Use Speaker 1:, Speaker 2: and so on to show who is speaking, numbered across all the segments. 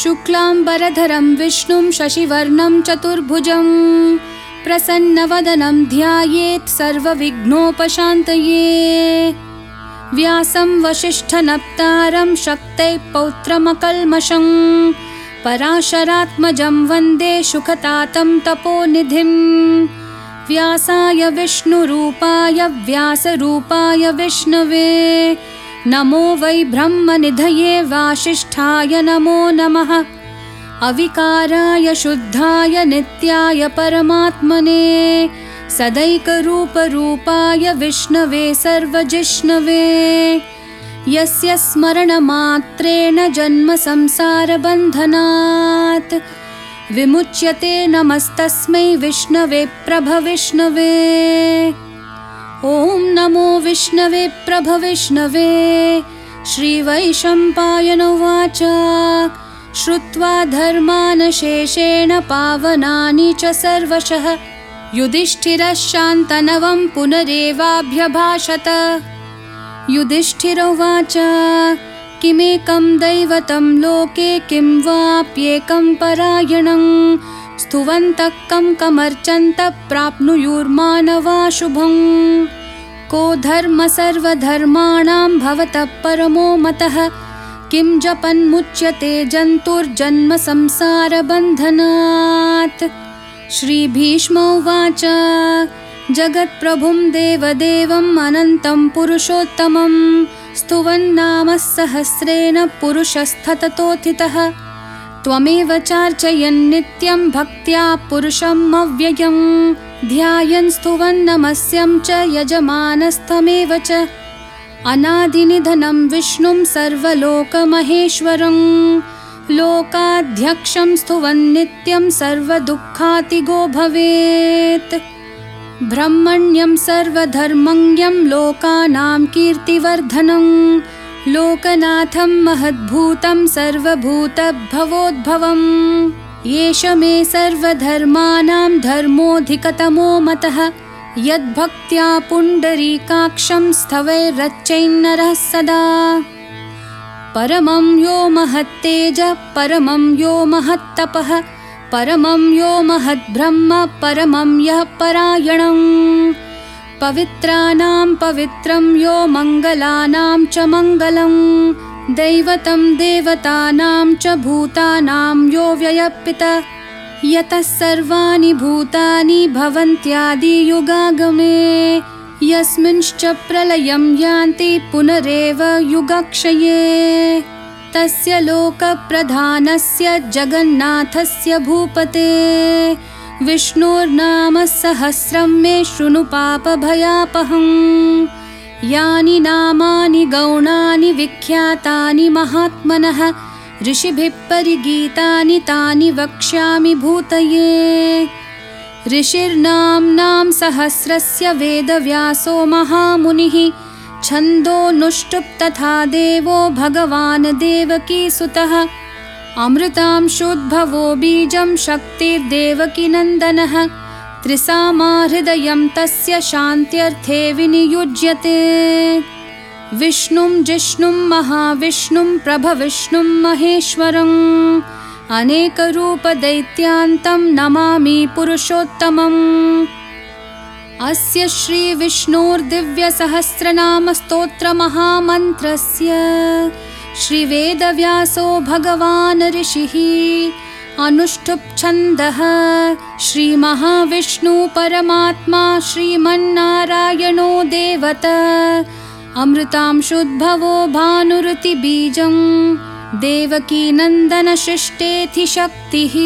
Speaker 1: शुक्लाम्बरधरं विष्णुं शशिवर्णं चतुर्भुजं प्रसन्नवदनं ध्यायेत् सर्वविघ्नोपशान्तये। व्यासं वसिष्ठनप्तारं शक्तैः पौत्रमकल्मषं। पराशरात्मजं वन्दे सुखतातं तपोनिधिं व्यासाय विष्णुरूपाय व्यासरूपाय विष्णवे नमो वै ब्रह्मनिधये वासिष्ठाय नमो नमः। अविकाराय शुद्धाय नित्याय परमात्मने। सदैकरूपरूपाय विष्णवे सर्वजिष्णवे। यस्य स्मरणमात्रेण जन्मसंसारबन्धनात् विमुच्यते नमस्तस्मै विष्णवे प्रभविष्णवे ॐ नमो विष्णवे प्रभविष्णवे श्रीवैशम्पायन उवाच श्रुत्वा धर्मानशेषेण पावनानि च सर्वशः। युधिष्ठिरः शान्तनवं पुनरेवाभ्यभाषत। युधिष्ठिर उवाच किमेकं दैवतं लोके किं वाप्येकं परायणं स्तुवन्तः कं कमर्चन्तः प्राप्नुयुर्मानवाशुभं को धर्म सर्वधर्माणां भवतः परमो मतः। किं जपन्मुच्यते जन्तुर्जन्मसंसारबन्धनात् श्रीभीष्म उवाच जगत्प्रभुं देवदेवम् अनन्तं पुरुषोत्तमं। स्तुवन्नामः सहस्रेण पुरुषस्थततोथितः त्वमेव चार्चयन्नित्यं भक्त्या पुरुषम् अव्ययं ध्यायन् स्तुवन्नमस्यं च यजमानस्थमेव च। अनादिनिधनं विष्णुं सर्वलोकमहेश्वरं लोकाध्यक्षं स्तुवन्नित्यं सर्वदुःखातिगो भवेत्। ब्रह्मण्यं सर्वधर्मज्ञं लोकानां कीर्तिवर्धनम् लोकनाथं महद्भूतं सर्वभूतभवोद्भवम्। एष मे सर्वधर्माणां धर्मोऽधिकतमो मतः। यद्भक्त्या पुण्डरीकाक्षं स्थवैरच्चैन्नरः सदा। परमं यो महत्तेज परमं यो महत्तपः। परमं यो महद्ब्रह्म परमं यः परायणम् पवित्राणां पवित्रं यो मङ्गलानां च मङ्गलं। दैवतं देवतानां च भूतानां यो व्ययपित। यतः सर्वाणि भूतानि भवन्त्यादियुगागमे। यस्मिंश्च प्रलयं यान्ति पुनरेव युगक्षये। तस्य लोकप्रधानस्य जगन्नाथस्य भूपते विष्णोर्नाम सहस्रं मे शृणु पापभयापहम् यानि नामानि गौणानि विख्यातानि महात्मनः ऋषिभिः परिगीतानि तानि वक्ष्यामि भूतये। ऋषिर्नाम्नां सहस्रस्य वेदव्यासो महामुनिः छन्दोनुष्टुप् तथा देवो भगवान् देवकीसुतः अमृतांशोद्भवो बीजं शक्तिर्देवकीनन्दनः। त्रिसामाहृदयं तस्य शान्त्यर्थे विनियुज्यते। विष्णुं जिष्णुं महाविष्णुं प्रभविष्णुं महेश्वरम्। अनेकरूपदैत्यान्तं नमामि पुरुषोत्तमम्। अस्य श्रीविष्णोर्दिव्यसहस्रनामस्तोत्रमहामन्त्रस्य श्रीवेदव्यासो भगवान् ऋषिः अनुष्ठुप्छन्दः श्रीमहाविष्णुपरमात्मा श्रीमन्नारायणो देवत। अमृतांशुद्भवो भानुरुतिबीजं देवकीनन्दनशिष्टेऽधिशक्तिः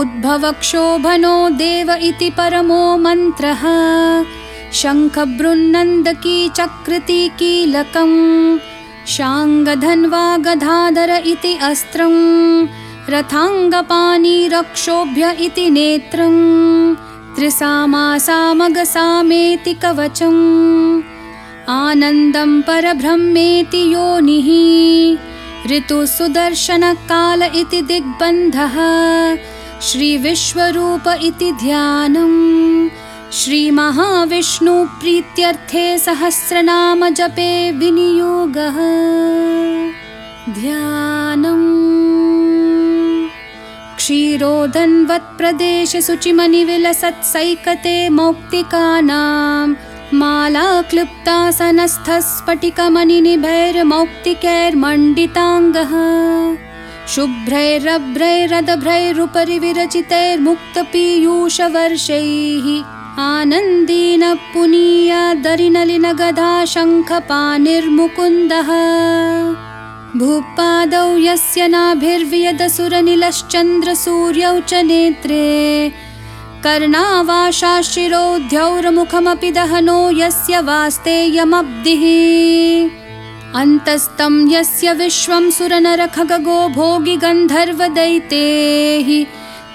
Speaker 1: उद्भवक्षोभनो देव इति परमो मन्त्रः। शङ्खबृन्नन्दकी चकृति कीलकम् शाङ्गधन्वागधाधर इति अस्त्रं रथाङ्गपाणि रक्षोभ्य इति नेत्रम् त्रिसामासामगसामेति कवचम् आनन्दं परब्रह्मेति योनिः ऋतुसुदर्शनकाल इति दिग्बन्धः श्रीविश्वरूप इति ध्यानम् श्रीमहाविष्णुप्रीत्यर्थे सहस्रनामजपे विनियोगः। ध्यानम्। क्षीरोदन्वत्प्रदेशे शुचिमनिविलसत्सैकते मौक्तिकानां माला शुभ्रैरभ्रैरदभ्रैरुपरि विरचितैर्मुक्तपीयूषवर्षैः आनन्दीन पुनीयादरिनलिनगधा शङ्खपानिर्मुकुन्दः। भूपादौ यस्य नाभिर्वियदसुरनिलश्चन्द्रसूर्यौ च नेत्रे। कर्णावाशाशिरोध्यौर्मुखमपि दहनो यस्य वास्तेयमब्धिः। अन्तस्तं यस्य विश्वं सुरनरखगो भोगि गन्धर्वदैतेः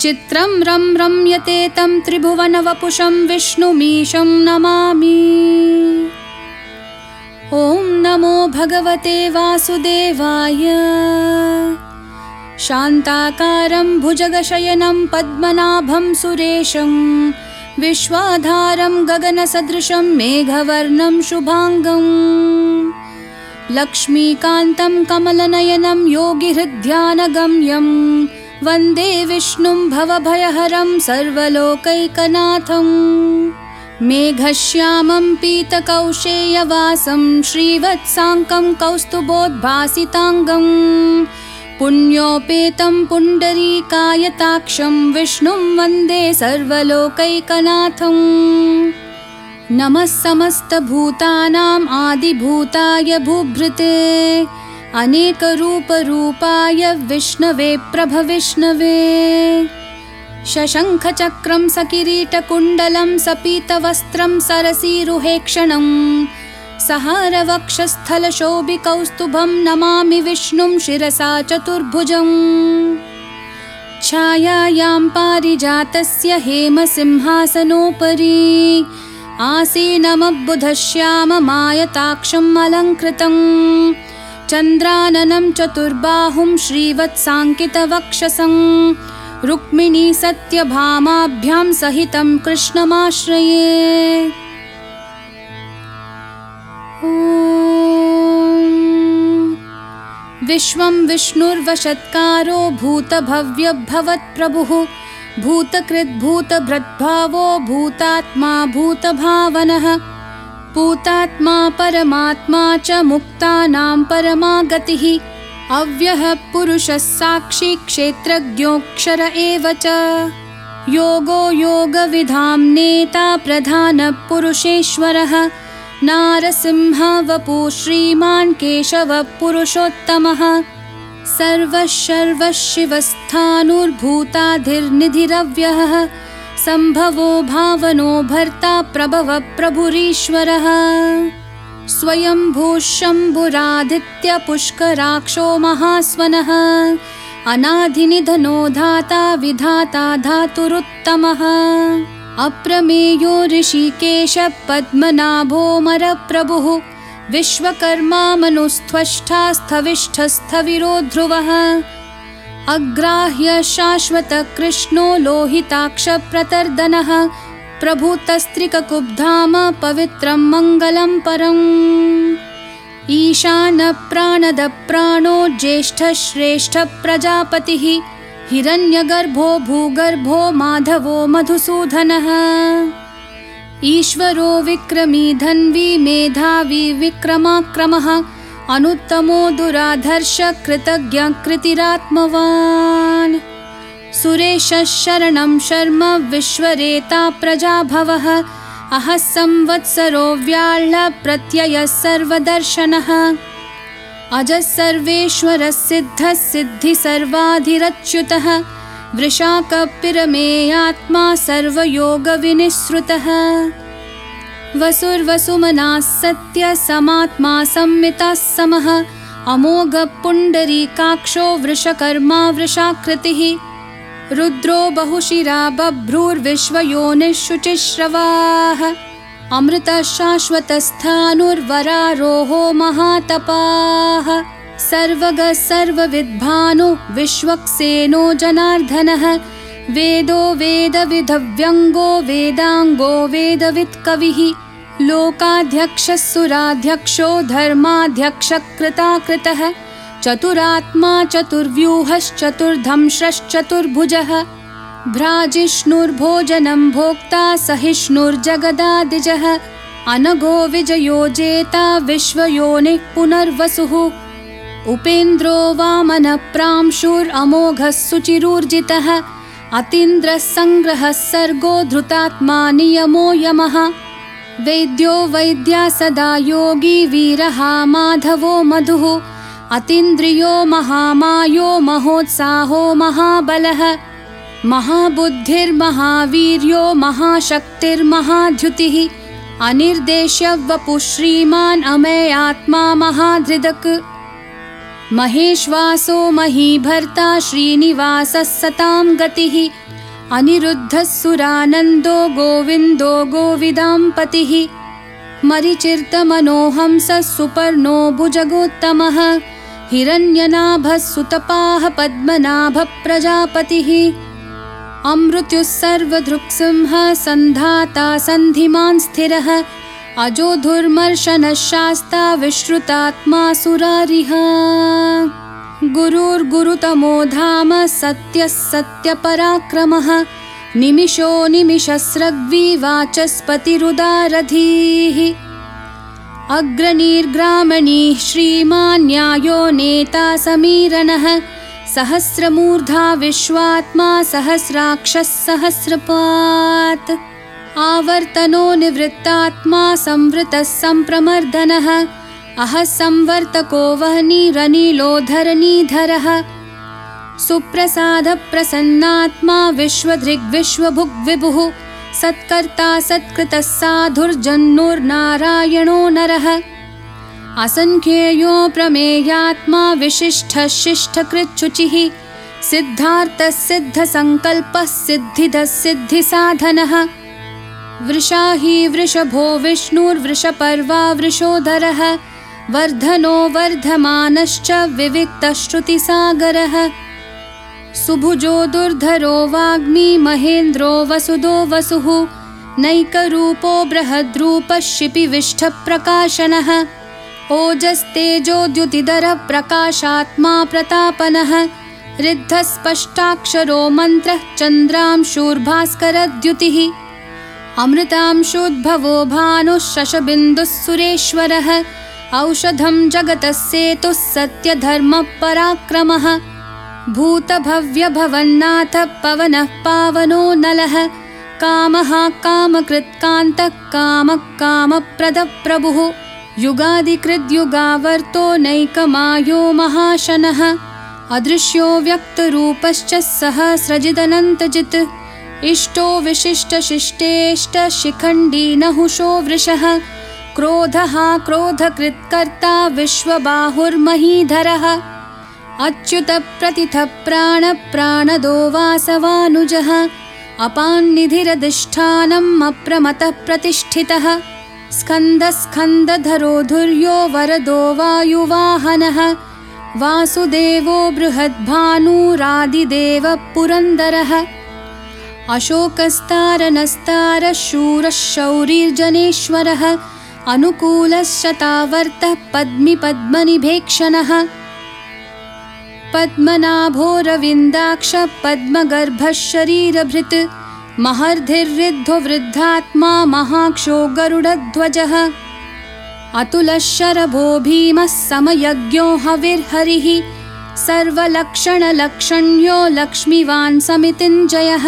Speaker 1: चित्रं रं रम्यते तं त्रिभुवनवपुषं विष्णुमीशं नमामि। ॐ नमो भगवते वासुदेवाय। शान्ताकारं भुजगशयनं पद्मनाभं सुरेशं विश्वाधारं गगनसदृशं मेघवर्णं शुभाङ्गम् लक्ष्मीकान्तं कमलनयनं योगिहृद्ध्यानगम्यं वन्दे विष्णुं भवभयहरं सर्वलोकैकनाथम्। मेघश्यामं पीतकौशेयवासं श्रीवत्साङ्कं कौस्तुभोद्भासिताङ्गं पुण्योपेतं पुण्डरीकायताक्षं विष्णुं वन्दे सर्वलोकैकनाथम्। नमः समस्तभूतानाम् आदिभूताय भूभृते अनेकरूपरूपाय विष्णवे प्रभविष्णवे। शशङ्खचक्रं सकिरीटकुण्डलं सपीतवस्त्रं सरसीरुहेक्षणं सहारवक्षस्थलशोभिकौस्तुभं नमामि विष्णुं शिरसा चतुर्भुजम्। छायायां पारिजातस्य हेमसिंहासनोपरि आसीनमबुधश्याममायताक्षम् अलङ्कृतम् चन्द्राननं चतुर्बाहुं श्रीवत्साङ्कितवक्षसं रुक्मिणी सत्यभामाभ्यां सहितं कृष्णमाश्रये। विश्वं विष्णुर्वशत्कारो भूतभव्यभवत्प्रभुः भूतकृद्भूतभृद्भावो भूतात्मा भूतभावनः भूतात्मा परमात्मा च मुक्तानां परमागतिः। अव्यः पुरुषः साक्षी क्षेत्रज्ञोऽक्षर एव च। योगो योगविधां नेता प्रधानपुरुषेश्वरः नारसिंहवपु श्रीमान् केशवः पुरुषोत्तमः। सर्वः शर्वः शिवस्थाणुर्भूताधिर्निधिरव्यः सम्भवो भावनो भर्ता प्रभव प्रभुरीश्वरः। स्वयम्भूः शम्भुरादित्यपुष्कराक्षो महास्वनः। अनाधिनिधनो धाता विधाता धातुरुत्तमः। अप्रमेयो ऋषिकेशपद्मनाभोमरप्रभुः विश्वकर्मा मनुस्त्वष्टास्थविष्ठस्थविरो ध्रुवः अग्राह्य शाश्वतकृष्णो लोहिताक्षप्रतर्दनः प्रभुतस्त्रिककुब्धाम पवित्रं मङ्गलं परम्। ईशानप्राणदप्राणो ज्येष्ठश्रेष्ठप्रजापतिः हिरण्यगर्भो भूगर्भो माधवो मधुसूदनः। ईश्वरो विक्रमी धन्वी मेधावी विक्रमाक्रमः अनुत्तमो दुराधर्ष कृतज्ञकृतिरात्मवान्। सुरेशः शरणं शर्म विश्वरेता प्रजाभवः। अहः संवत्सरो व्याळ्प्रत्ययः सर्वदर्शनः। अजः सर्वेश्वरः सिद्धः सिद्धिसर्वाधिरच्युतः वृषाकपिरमेयात्मा सर्वयोगविनिःसृतः वसुर्वसुमनाः सत्यसमात्मा संमिताः समः। अमोघपुण्डरीकाक्षो वृषकर्मा वृषाकृतिः। रुद्रो बहुशिरा बभ्रूर्विश्वयोनिः शुचिश्रवाः अमृतः शाश्वतस्थाणुर्वरारोहो महातपाः। सर्वगः सर्वविद्भानु विश्वक्सेनो जनार्दनः वेदो वेदविधव्यङ्गो वेदाङ्गो वेदवित्कविः लोकाध्यक्षः सुराध्यक्षो धर्माध्यक्षकृताकृतः चतुरात्मा चतुर्व्यूहश्चतुर्धंश्रश्चतुर्भुजः भ्राजिष्णुर्भोजनं भोक्ता सहिष्णुर्जगदादिजः अनघो विजयो जेता विश्वयोनिः पुनर्वसुः। उपेन्द्रो वामनप्रांशुरमोघः सुचिरूर्जितः अतीन्द्रः सङ्ग्रहः सर्गो धृतात्मा नियमो यमः। वैद्यो वैद्या सदा योगी वीरः माधवो मधुः। अतीन्द्रियो महामायो महोत्साहो महाबलः। महाबुद्धिर्महावीर्यो महाशक्तिर्महाद्युतिः। अनिर्देश्यवपु श्रीमान् अमेयात्मा महाधृदक् महेश्वासो महीभर्ता श्रीनिवासः सतां गतिः अनिरुद्धः सुरानन्दो गोविन्दो गोविदाम्पतिः मरिचिर्तमनोहंसः सुपर्णो भुजगोत्तमः हिरण्यनाभः सुतपाः पद्मनाभप्रजापतिः अमृत्युः सर्वदृक्सिंहः सन्धाता सन्धिमान् स्थिरः अजोधुर्मर्शनः शास्ता विश्रुतात्मा सुरारिः गुरुर्गुरुतमो धाम सत्यः सत्यपराक्रमः निमिषो निमिषस्रग्विवाचस्पतिरुदारधीः। अग्रणीर्ग्रामणीः श्रीमान्यायो नेता समीरणः सहस्रमूर्धा विश्वात्मा सहस्राक्षः सहस्रपात् आवर्तनो निवृत्तात्मा संवृतः सम्प्रमर्दनः अह संवर्तको वह्निरनीलोधरनीधरः सुप्रसादप्रसन्नात्मा विश्वधृग्विश्वभुग्विभुः सत्कर्ता सत्कृतः साधुर्जन्नुर्नारायणो नरः। असङ्ख्येयो प्रमेयात्मा विशिष्टः शिष्टकृच्छुचिः। सिद्धार्थः सिद्धसङ्कल्पः सिद्धिदः सिद्धिसाधनः वृषाही वृषभो विष्णुर्वृषपर्वा वृषोदरः वर्धनो वर्धमानश्च विविक्तश्रुतिसागरः। सुभुजो दुर्धरो वाग्मी महेन्द्रो वसुदो वसुः नैकरूपो बृहद्रूपः शिपिविष्ठप्रकाशनः ओजस्तेजोद्युतिधरप्रकाशात्मा प्रतापनः रिद्धस्पष्टाक्षरो मन्त्रः चन्द्रांशूर्भास्करद्युतिः अमृतांशोद्भवो भानुः शशबिन्दुः सुरेश्वरः औषधं जगतः सेतुः सत्यधर्मपराक्रमः। भूतभव्यभवन्नाथः पवनः पावनो नलः कामः कामकृत्कान्तः कामः कामप्रदप्रभुः। युगादिकृद्युगावर्तो नैकमायो महाशनः। अदृश्यो व्यक्तरूपश्च सहस्रजिदनन्तजित् इष्टो विशिष्टशिष्टेष्टशिखण्डी नहुषो वृषः। क्रोधः क्रोधकृत्कर्ता विश्वबाहुर्महीधरः। अच्युतप्रतिथः प्राणप्राणदो वासवानुजः अपान्निधिरधिष्ठानम् अप्रमतः प्रतिष्ठितः स्कन्दस्कन्दधरो धुर्यो वरदो वायुवाहनः। वासुदेवो बृहद्भानुरादिदेवः पुरन्दरः अशोकस्तारनस्तारः शूरः शौरिर्जनेश्वरः अनुकूलश्चतावर्तः पद्मिपद्मनिभेक्षणः। पद्मनाभोरविन्दाक्षपद्मगर्भः शरीरभृत् महर्धिर्रिद्धो महाक्षो गरुडध्वजः। अतुलः शरभो भीमः समयज्ञो हविर्हरिः सर्वलक्षणलक्षण्यो लक्ष्मीवान् समितिञ्जयः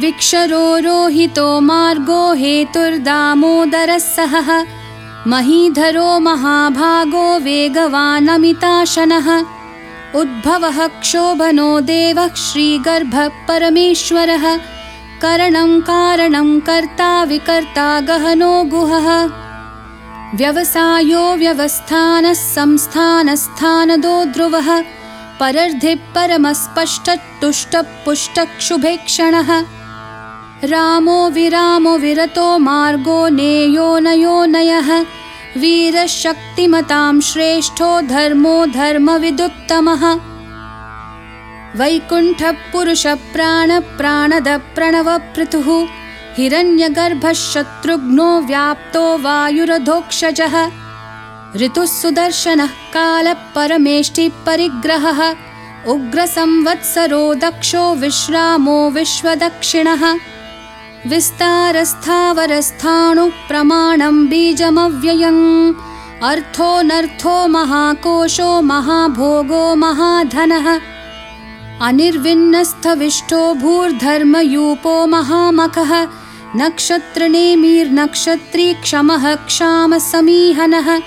Speaker 1: विक्षरो रोहितो मार्गो हेतुर्दामोदरः सहः। महीधरो महाभागो वेगवानमिताशनः। उद्भवः क्षोभनो देवः श्रीगर्भः परमेश्वरः। करणं कारणं कर्ता विकर्ता गहनो गुहः। व्यवसायो व्यवस्थानः संस्थानस्थानदो ध्रुवः। परमस्पष्टतुष्टपुष्टक्षुभेक्षणः रामो विरामो विरतो मार्गो नेयो नयो नयः। वीरशक्तिमतां श्रेष्ठो धर्मो धर्मविदुत्तमः। वैकुण्ठपुरुषप्राणप्राणदप्रणवपृथुः। हिरण्यगर्भः शत्रुघ्नो व्याप्तो वायुरधोक्षजः। ऋतुः सुदर्शनः कालः परमेष्टिपरिग्रहः उग्रसंवत्सरो दक्षो विश्रामो विश्वदक्षिणः विस्तारस्थावरस्थाणुप्रमाणं बीजमव्ययम्। अर्थोऽनर्थो महाकोशो महाभोगो महाधनः। अनिर्विन्नस्थविष्टो भूर्धर्मयूपो महामखः। नक्षत्रनेमीर्नक्षत्री क्षमः क्षामसमीहनः।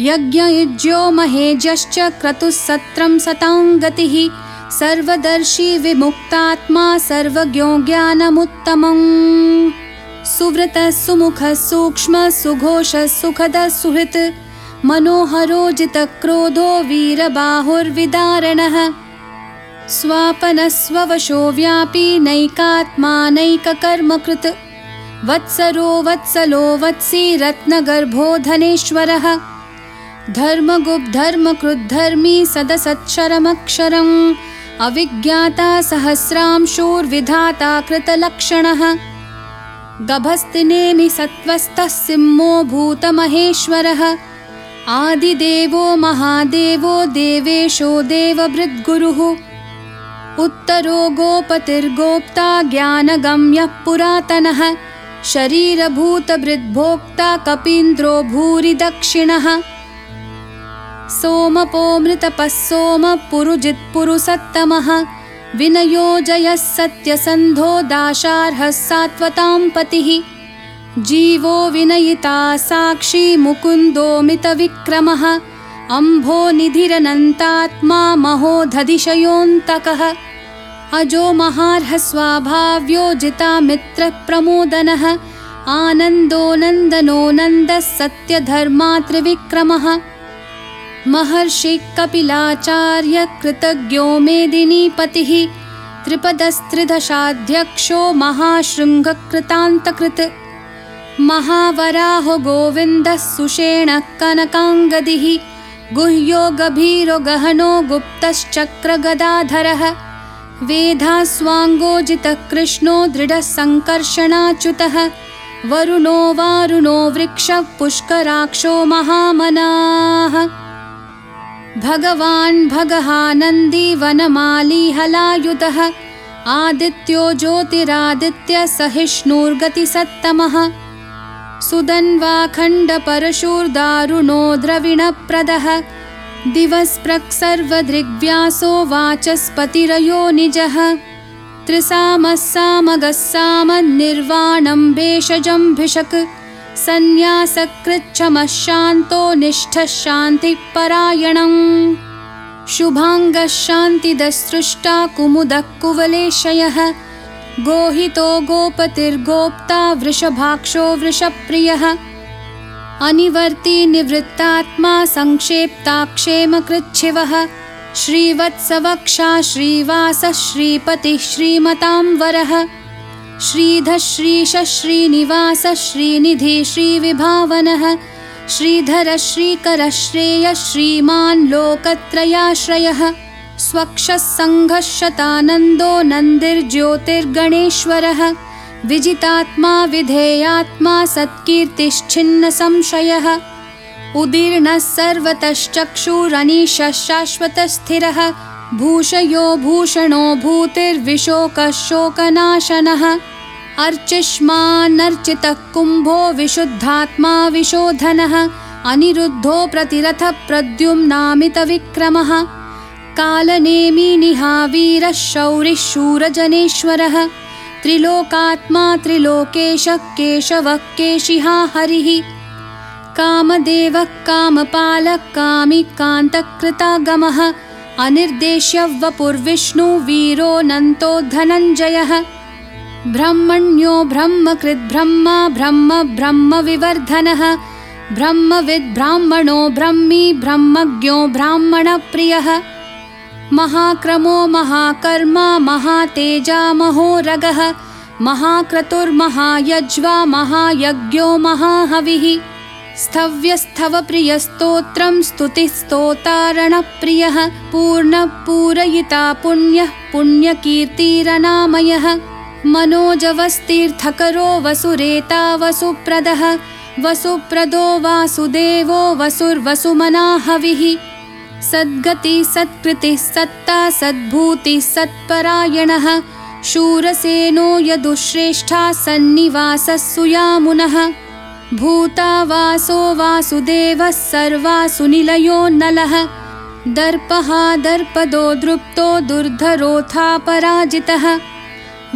Speaker 1: यज्ञयुज्यो महेजश्च क्रतुः सत्रं सताङ्गतिः सर्वदर्शी विमुक्तात्मा सर्वज्ञो ज्ञानमुत्तमम्। सुव्रतः सुमुखः सूक्ष्म सुघोषः सुखदः सुहृत्। मनोहरोजितक्रोधो वीरबाहुर्विदारणः स्वापनस्ववशो व्यापी नैकात्मानैककर्मकृत् वत्सरो वत्सलो वत्सी रत्नगर्भो धनेश्वरः धर्मगुप्धर्मकृद्धर्मी सदसच्छरमक्षरम् अविज्ञाता सहस्रांशूर्विधाता कृतलक्षणः। गभस्तिनेमि सत्त्वस्थः सिंहो भूतमहेश्वरः। आदिदेवो महादेवो देवेशो देवभृद्गुरुः। उत्तरो गोपतिर्गोप्ता ज्ञानगम्यः पुरातनः। शरीरभूतभृद्भोक्ता कपीन्द्रो सोमपोमृतपः सोमपुरुजित्पुरुसत्तमः विनयोजयः सत्यसन्धो दाशार्हः सात्वतां पतिः जीवो विनयिता साक्षी मुकुन्दोमितविक्रमः। अम्भोनिधिरनन्तात्मा महोदधिशयोऽन्तकः अजो महार्हस्वाभाव्योजिता मित्रप्रमोदनः आनन्दो नन्दनो नन्दः सत्यधर्मात्रिविक्रमः। महर्षि कपिलाचार्य कृतज्ञो मेदिनीपतिः त्रिपदस्त्रिदशाध्यक्षो महाशृङ्गकृतान्तकृत्। महावराहो गोविन्दः सुषेणः कनकाङ्गदिः। गुह्यो गभीरो गहनो गुप्तश्चक्रगदाधरः। वेधास्वाङ्गोजितः कृष्णो दृढः सङ्कर्षणाच्युतः वरुणो वारुणो वृक्षः पुष्कराक्षो महामनाः भगवान् भगहानन्दी वनमाली हलायुधः आदित्यो ज्योतिरादित्य सहिष्णुर्गतिसत्तमः। सुदन्वाखण्डपरशुर्दारुणो द्रविणप्रदः दिवस्प्रक्सर्वदृग्व्यासो वाचस्पतिरयो निजः। त्रिसामः सामगः सामन्निर्वाणं भेषजम्भिषक् सन्न्यासकृच्छमः शान्तो निष्ठः शान्तिपरायणम् शुभाङ्गः शान्तिदसृष्टा कुमुदः कुवलेशयः। गोहितो गोपतिर्गोप्ता वृषभाक्षो वृषप्रियः। अनिवर्ती निवृत्तात्मा संक्षेप्ताक्षेमकृच्छिवः। श्रीवत्सवक्षा श्रीवासः श्रीपतिः श्रीमतां वरः श्रीधः श्रीशः श्रीनिवासः श्रीनिधि श्रीविभावनः श्रीधरः श्रीकरः श्रेयः श्रीमान् लोकत्रयाश्रयः स्वक्षः सङ्घः शतानन्दो नन्दिर्ज्योतिर्गणेश्वरः विजितात्मा विधेयात्मा सत्कीर्तिश्छिन्नसंशयः उदीर्णः सर्वतश्चक्षुरनीशः शाश्वतस्थिरः भूषयो भूषणो भूतिर्विशोकः शोकनाशनः अर्चिष्मान्नर्चितः कुम्भो विशुद्धात्मा विशोधनः। अनिरुद्धो कालनेमिनिहावीरः शौरिः शूरजनेश्वरः त्रिलोकात्मा त्रिलोकेशः केशवः केशिहा हरिः। कामदेवः कामपालः कामिकान्तकृतागमः अनिर्देश्यवपुर्विष्णुवीरोऽनन्तो धनञ्जयः ब्रह्मण्यो ब्रह्मकृद्ब्रह्मा ब्रह्म ब्रह्मविवर्धनः। ब्रह्मविद्ब्राह्मणो ब्रह्मी ब्रह्मज्ञो ब्राह्मणप्रियः। महाक्रमो महाकर्मा महातेजा महोरगः। महाक्रतुर्महायज्वा महायज्ञो महाहविः स्थव्यस्थवप्रियस्तोत्रं स्तुतिस्तोतारणप्रियः पूर्णपूरयिता पुण्यः पुण्यकीर्तिरनामयः मनोजवस्तीर्थकरो वसुरेता वसुप्रदः वसुप्रदो वासुदेवो वसुर्वसुमना हविः सद्गति सत्कृतिः सत्ता सद्भूतिः सत्परायणः शूरसेनो यदुश्रेष्ठा सन्निवासः सुयामुनः भूता वासो वासुदेवः सर्वासुनिलयो नलः। दर्पः दर्पदो दृप्तो दुर्धरोऽथापराजितः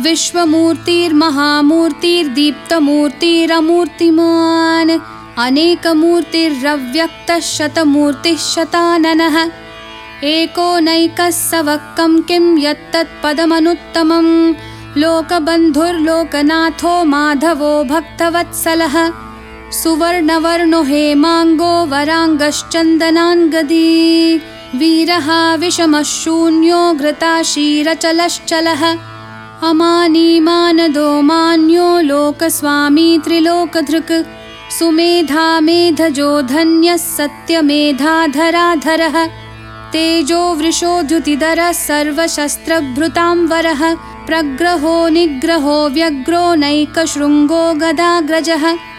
Speaker 1: विश्वमूर्तिर्महामूर्तिर्दीप्तमूर्तिरमूर्तिमान्। अनेकमूर्तिरव्यक्तः शतमूर्तिः शताननः। एकोनैकः सवक्कं किं यत्तत्पदमनुत्तमं लोकबन्धुर्लोकनाथो माधवो भक्तवत्सलः सुवर्णवर्णो हेमाङ्गो वराङ्गश्चन्दनाङ्गदी वीरः विषमः शून्यो घृताशीरचलश्चलः। अमानीमानदो मान्यो लोकस्वामी त्रिलोकधृक्। सुमेधा मेधजो धन्यः सत्यमेधाधराधरः। तेजो वृषोद्युतिधरः सर्वशस्त्रभृतां वरः। प्रग्रहो निग्रहो व्यग्रो नैकशृङ्गो गदाग्रजः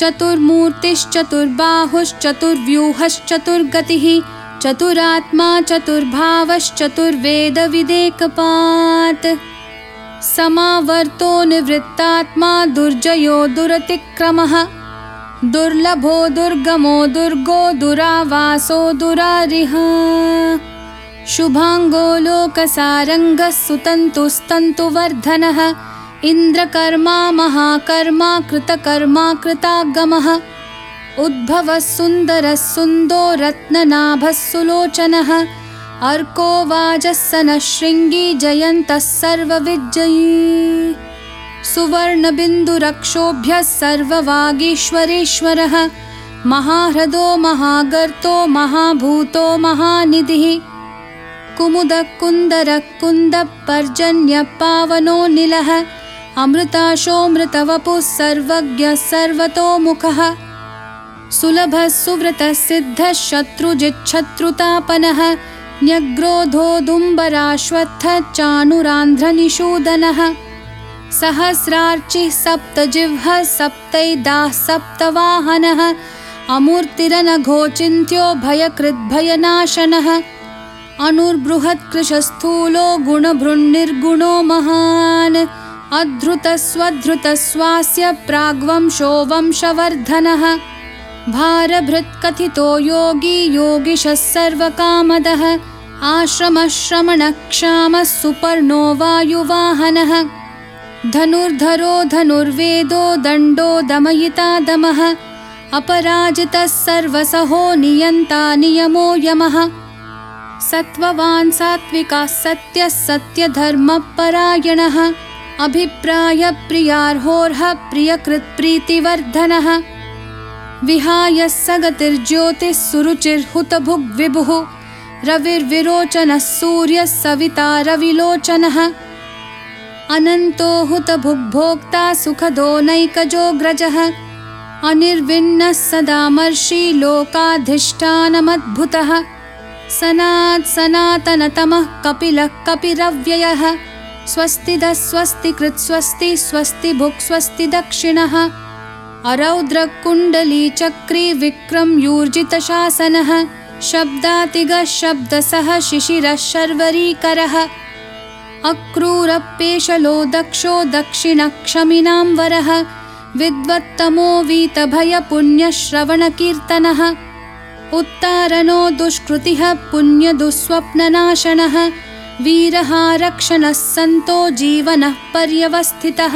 Speaker 1: चतुर्मूर्तिश्चतुर्बाहुश्चतुर्व्यूहश्चतुर्गतिः चतुरात्मा चतुर्भावश्चतुर्वेदविदेकपात् समावर्तो निवृत्तात्मा दुर्जयो दुरतिक्रमः। दुर्लभो दुर्गमो दुर्गो दुरावासो दुरारिह। शुभाङ्गो लोकसारङ्गः सुतन्तुस्तन्तुवर्धनः इन्द्रकर्मा महाकर्मा कृतकर्मा कृतागमः। उद्भवः सुन्दरः सुन्दो रत्ननाभः सुलोचनः। अर्को वाजः शृङ्गी जयन्तः सर्वविजयी सुवर्णबिन्दुरक्षोभ्यः सर्ववागीश्वरेश्वरः। महाह्रदो महागर्तो महाभूतो महानिधिः। कुमुदः कुन्दरः कुन्दः पर्जन्यः पावनो निलः अमृताशोऽमृतवपुः सर्वज्ञः सर्वतोमुखः। सुलभः सुव्रतः सिद्धः शत्रुजिच्छत्रुतापनः। न्यग्रोधोदुम्बराश्वत्थः चानुरान्ध्रनिषूदनः। सहस्रार्चिः सप्तजिह्वः सप्तैदाः सप्तवाहनः। अमूर्तिरनघोचिन्त्यो भयकृद्भयनाशनः। अनुर्बृहत्कृशस्थूलो गुणभृन्निर्गुणो महान् अधृतस्वधृतस्वास्य प्राग्वंशो वंशवर्धनः। भारभृत्कथितो योगी योगिशः सर्वकामदः। आश्रमश्रमणक्षामः सुपर्णो वायुवाहनः। धनुर्धरो धनुर्वेदो दण्डो दमयिता दमः अपराजितः सर्वसहो नियन्ता नियमो यमः। सत्त्ववान् सात्विकाः सत्यः सत्यधर्मपरायणः अभिप्रायप्रियार्होर्ह प्रियकृत्प्रीतिवर्धनः विहाय सगतिर्ज्योतिः सुरुचिर्हुतभुग्विभुः रविर्विरोचनः सूर्यः सविता रविलोचनः अनन्तो हुतभुग्भोक्ता सुखदो नैकजोऽग्रजः अनिर्विन्नः सदामर्षि लोकाधिष्ठानमद्भुतः। सनात् सनातनतमः कपिलः कपिरव्ययः स्वस्ति कृत्स्वस्ति स्वस्ति भुक् स्वस्ति दक्षिणः। अरौद्रकुण्डलीचक्री विक्रम्यूर्जितशासनः शब्दातिगः शब्दसः शिशिरः शर्वरीकरः। अक्रूरपेशलो दक्षो दक्षिणक्षमिनां वरः विद्वत्तमो वीतभयपुण्यश्रवणकीर्तनः। उत्तारणो दुष्कृतिः पुण्यदुःस्वप्ननाशनः वीरः रक्षणः सन्तो जीवनः पर्यवस्थितः।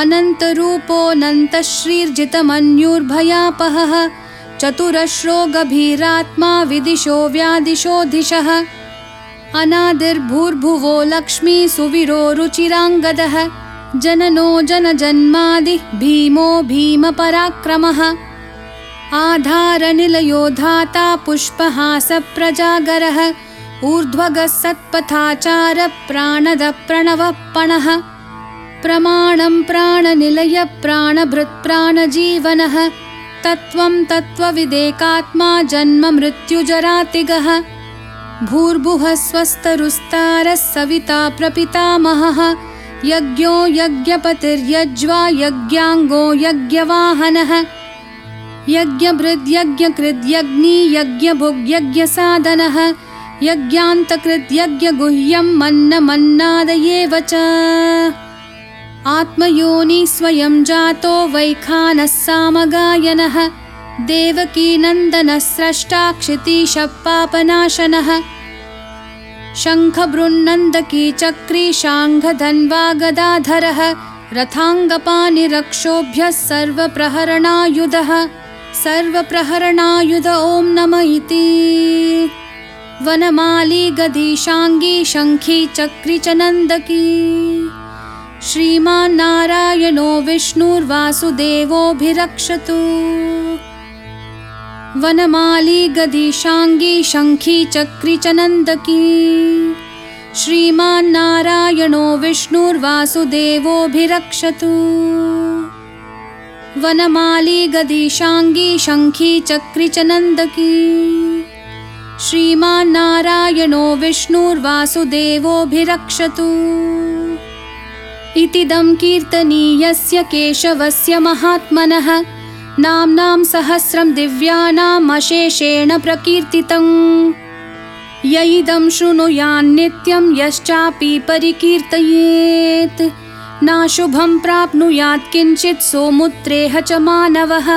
Speaker 1: अनन्तरूपोऽनन्तश्रीर्जितमन्युर्भयापहः। चतुरश्रो गभीरात्मा विदिशो व्यादिशोऽधिशः अनादिर्भूर्भुवो लक्ष्मी सुविरो रुचिराङ्गदः। जननो जनजन्मादिः भीमो भीमपराक्रमः। आधारनिलयो धाता पुष्पहासप्रजागरः ऊर्ध्वगः सत्पथाचारप्राणदप्रणवः पणः प्रमाणं प्राणनिलयप्राणभृत्प्राणजीवनः तत्त्वं तत्त्वविदेकात्मा जन्ममृत्युजरातिगः भूर्भुवः स्वस्तरुस्तारः सविता प्रपितामहः यज्ञो यज्ञपतिर्यज्वा यज्ञाङ्गो यज्ञवाहनः यज्ञभृद्यज्ञकृद्यग्नि यज्ञभुग्यज्ञसाधनः यज्ञान्तकृद्यज्ञगुह्यं मन्नमन्नादयेव च। आत्मयोनि स्वयं जातो वैखानः सामगायनः देवकीनन्दनस्रष्टा क्षितीशपापनाशनः शङ्खबृन्नन्दकी चक्री शाङ्घधन्वा गदाधरः रथाङ्गपानिरक्षोभ्यः सर्वप्रहरणायुधः। सर्वप्रहरणायुध ॐ नम इति वनमाली गदीशाङ्गी शङ्खी चक्री च नन्दकी श्रीमान्नारायणो विष्णुर्वासुदेवोऽभिरक्षतु। वनमाली गदीशाङ्गी शङ्खी चक्री च नन्दकी श्रीमान्नारायणो विष्णुर्वासुदेवोऽभिरक्षतु। वनमाली गदीशाङ्गी शङ्खी चक्री च नन्दकी श्रीमान्नारायणो विष्णुर्वासुदेवोऽभिरक्षतु। इतिदं कीर्तनीयस्य केशवस्य महात्मनः नाम्नां सहस्रं दिव्यानामशेषेण प्रकीर्तितम् य इदं शृणुयान्नित्यं यश्चापि परिकीर्तयेत्। नाशुभं प्राप्नुयात् किञ्चित् सोमुत्रेह च मानवः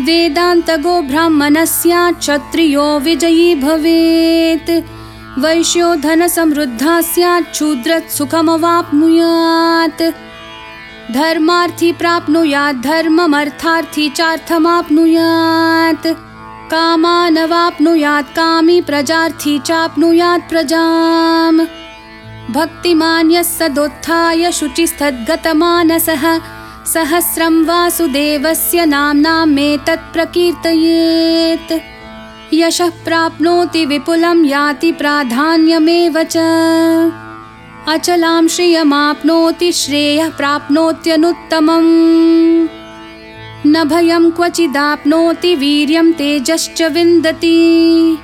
Speaker 1: वेदान्तगो ब्राह्मणः स्यात् क्षत्रियो विजयी भवेत्। वैश्यो धनसमृद्धा स्यात् शूद्रत् सुखमवाप्नुयात् धर्मार्थी प्राप्नुयात् धर्ममर्थार्थी चार्थमाप्नुयात्। कामानवाप्नुयात् कामी प्रजार्थी चाप्नुयात् प्रजाम्। भक्तिमान्यः सदोत्थाय शुचिस्तद्गतमानसः सहस्रं वासुदेवस्य नाम्नामेतत् प्रकीर्तयेत्। यशः प्राप्नोति विपुलं याति प्राधान्यमेव च। अचलां श्रियमाप्नोति श्रेयः प्राप्नोत्यनुत्तमम्। न भयं क्वचिदाप्नोति वीर्यं तेजश्च विन्दति।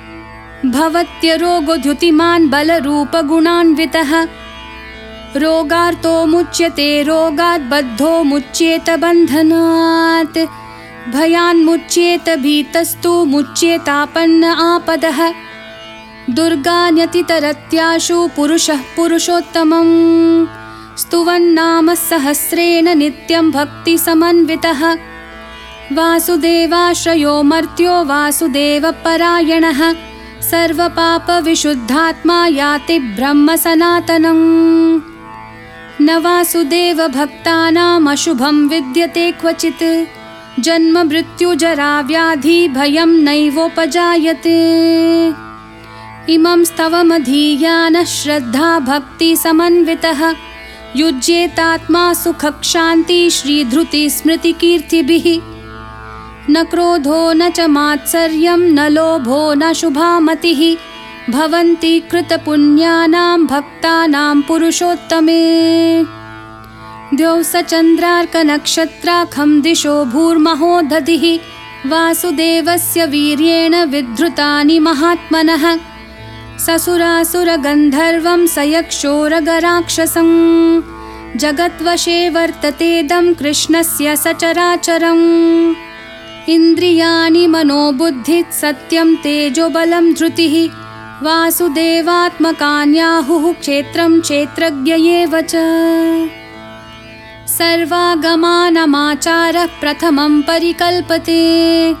Speaker 1: भवत्यरोगोद्युतिमान् बलरूपगुणान्वितः रोगार्तो मुच्यते रोगात् बद्धो मुच्येत बन्धनात्। भयान्मुच्येत भीतस्तु मुच्येतापन्न आपदः। दुर्गान्यतितरत्याशु पुरुषः पुरुषोत्तमम्। स्तुवन्नाम सहस्रेण नित्यं भक्तिसमन्वितः। वासुदेवाश्रयो मर्त्यो वासुदेवपरायणः। सर्वपापविशुद्धात्मा याति ब्रह्मसनातनम् न वासुदेवभक्तानामशुभं विद्यते क्वचित्। जन्ममृत्युजराव्याधि भयं नैवोपजायते। इमं स्तवमधीयानः श्रद्धा भक्तिसमन्वितः युज्येतात्मा सुखक्षान्ति श्रीधृतिस्मृतिकीर्तिभिः न क्रोधो न च मात्सर्यं न लोभो न शुभामतिः भवन्ति कृतपुण्यानां भक्तानां पुरुषोत्तमे। द्यौ स चन्द्रार्कनक्षत्राखं दिशो भूर्महो दधिः वासुदेवस्य वीर्येण विधृतानि महात्मनः। ससुरासुरगन्धर्वं स यक्षोरगराक्षसं जगद्वशे वर्ततेदं कृष्णस्य सचराचरम्। इन्द्रियाणि मनोबुद्धिः सत्यं तेजोबलं धृतिः वासुदेवात्मकान्याहुः क्षेत्रं क्षेत्रज्ञ एव च सर्वागमानमाचारः प्रथमं परिकल्पते।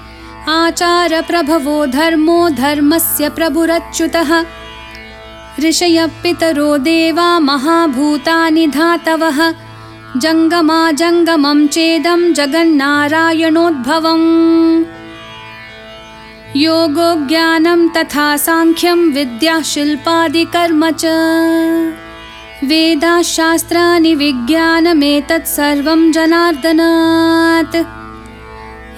Speaker 1: आचारप्रभवो धर्मो धर्मस्य प्रभुरच्युतः। ऋषयः पितरो देवा महाभूतानि धातवः। जङ्गमाजङ्गमं चेदं जगन्नारायणोद्भवम् योगो ज्ञानं तथा साङ्ख्यं विद्या शिल्पादिकर्म च। वेदाशास्त्राणि विज्ञानमेतत् सर्वं जनार्दनात्।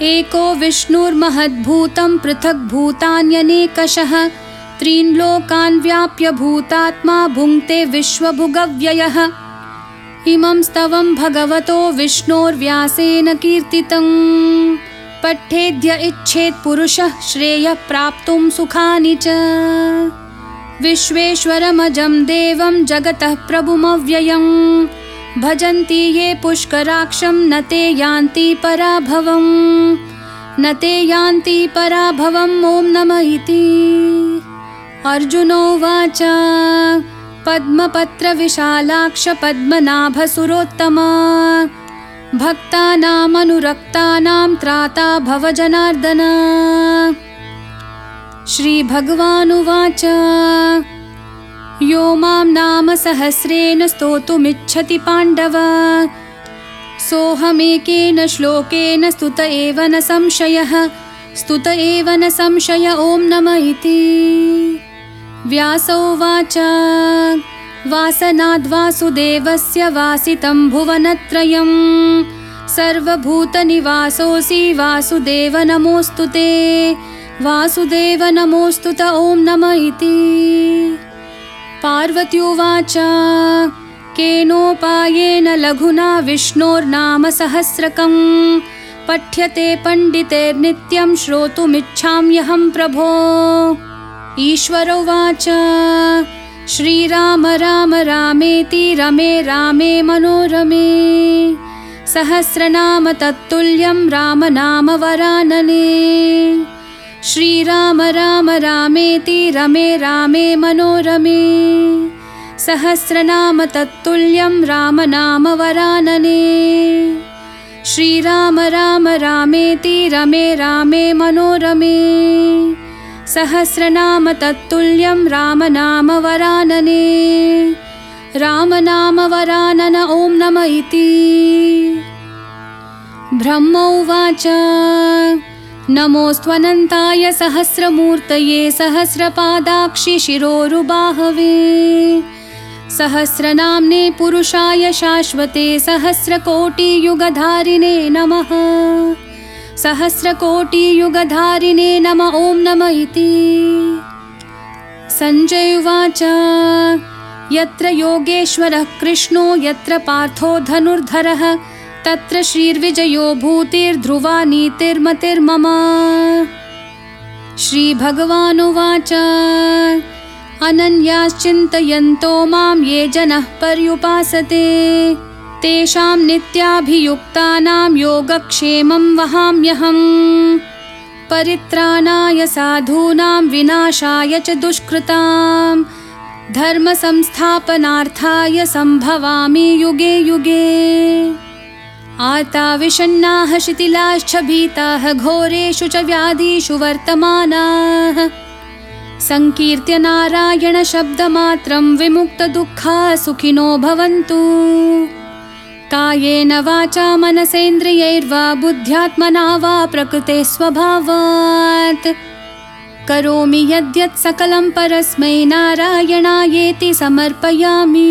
Speaker 1: एको विष्णुर्महद्भूतं पृथग्भूतान्यनेकशः त्रीन् लोकान् व्याप्य भूतात्मा भुङ्क्ते विश्वभुगव्ययः। इमं स्तवं भगवतो विष्णोर्व्यासेन कीर्तितं पठ्येद्य इच्छेत् पुरुषः श्रेयः प्राप्तुं सुखानि च। विश्वेश्वरमजं देवं जगतः प्रभुमव्ययम् भजन्ति ये पुष्कराक्षं न ते यान्ति पराभवम् न ते यान्ति पराभवम् ॐ नम इति। अर्जुनोवाच पद्मपत्रविशालाक्ष पद्मनाभसुरोत्तमा भक्तानामनुरक्तानां त्राता भवजनार्दन श्रीभगवानुवाच। यो मां नाम सहस्रेण स्तोतुमिच्छति पाण्डव। सोऽहमेकेन श्लोकेन स्तुत एव न संशयः। स्तुत एव न संशय ॐ नम इति। व्यासोवाच वासनाद्वासुदेवस्य वासितं भुवनत्रयम्। सर्वभूतनिवासोऽसि वासुदेव नमोऽस्तु ते। वासुदेव नमोऽस्तु त ॐ नम इति। पार्वत्युवाच केनोपायेन लघुना विष्णोर्नाम सहस्रकम्। पठ्यते पण्डितेर्नित्यं श्रोतुमिच्छाम्यहं प्रभो। ईश्वर उवाच श्रीराम राम रामेति रमे रामे मनोरमे। सहस्रनाम तत्तुल्यं राम नाम वरानने। श्रीराम राम रामेति रमे रामे मनोरमे। सहस्रनाम तत्तुल्यं राम नाम वरानने। श्रीराम राम रामेति रमे रामे मनोरमे सहस्रनाम तत्तुल्यं राम नाम वरानने राम नाम वरानन ॐ नम इति। ब्रह्म उवाच। नमोऽस्त्वनन्ताय सहस्रमूर्तये सहस्रपादाक्षि शिरोरुबाहवे। सहस्रनाम्ने पुरुषाय शाश्वते सहस्रकोटियुगधारिणे नमः सहस्रकोटियुगधारिणे नम ॐ नम इति। सञ्जय उवाच। यत्र योगेश्वरः कृष्णो यत्र पार्थो धनुर्धरः तत्र श्रीर्विजयो भूतिर्ध्रुवा नीतिर्मतिर्मम। श्रीभगवानुवाच। अनन्याश्चिन्तयन्तो मां ये जनः पर्युपासते तेषां नित्याभियुक्तानां योगक्षेमं वहाम्यहम्। परित्राणाय साधूनां विनाशाय च दुष्कृताम्। धर्मसंस्थापनार्थाय सम्भवामि युगे युगे। आताविषण्णाः शिथिलाश्च भीताः घोरेषु च व्याधिषु वर्तमानाः। सङ्कीर्त्य नारायणशब्दमात्रं विमुक्तदुःखाः सुखिनो भवन्तु कायेन वाचा मनसेन्द्रियैर्वा बुद्ध्यात्मना वा प्रकृते स्वभावात्। करोमि यद्यत् सकलं परस्मै नारायणायेति समर्पयामि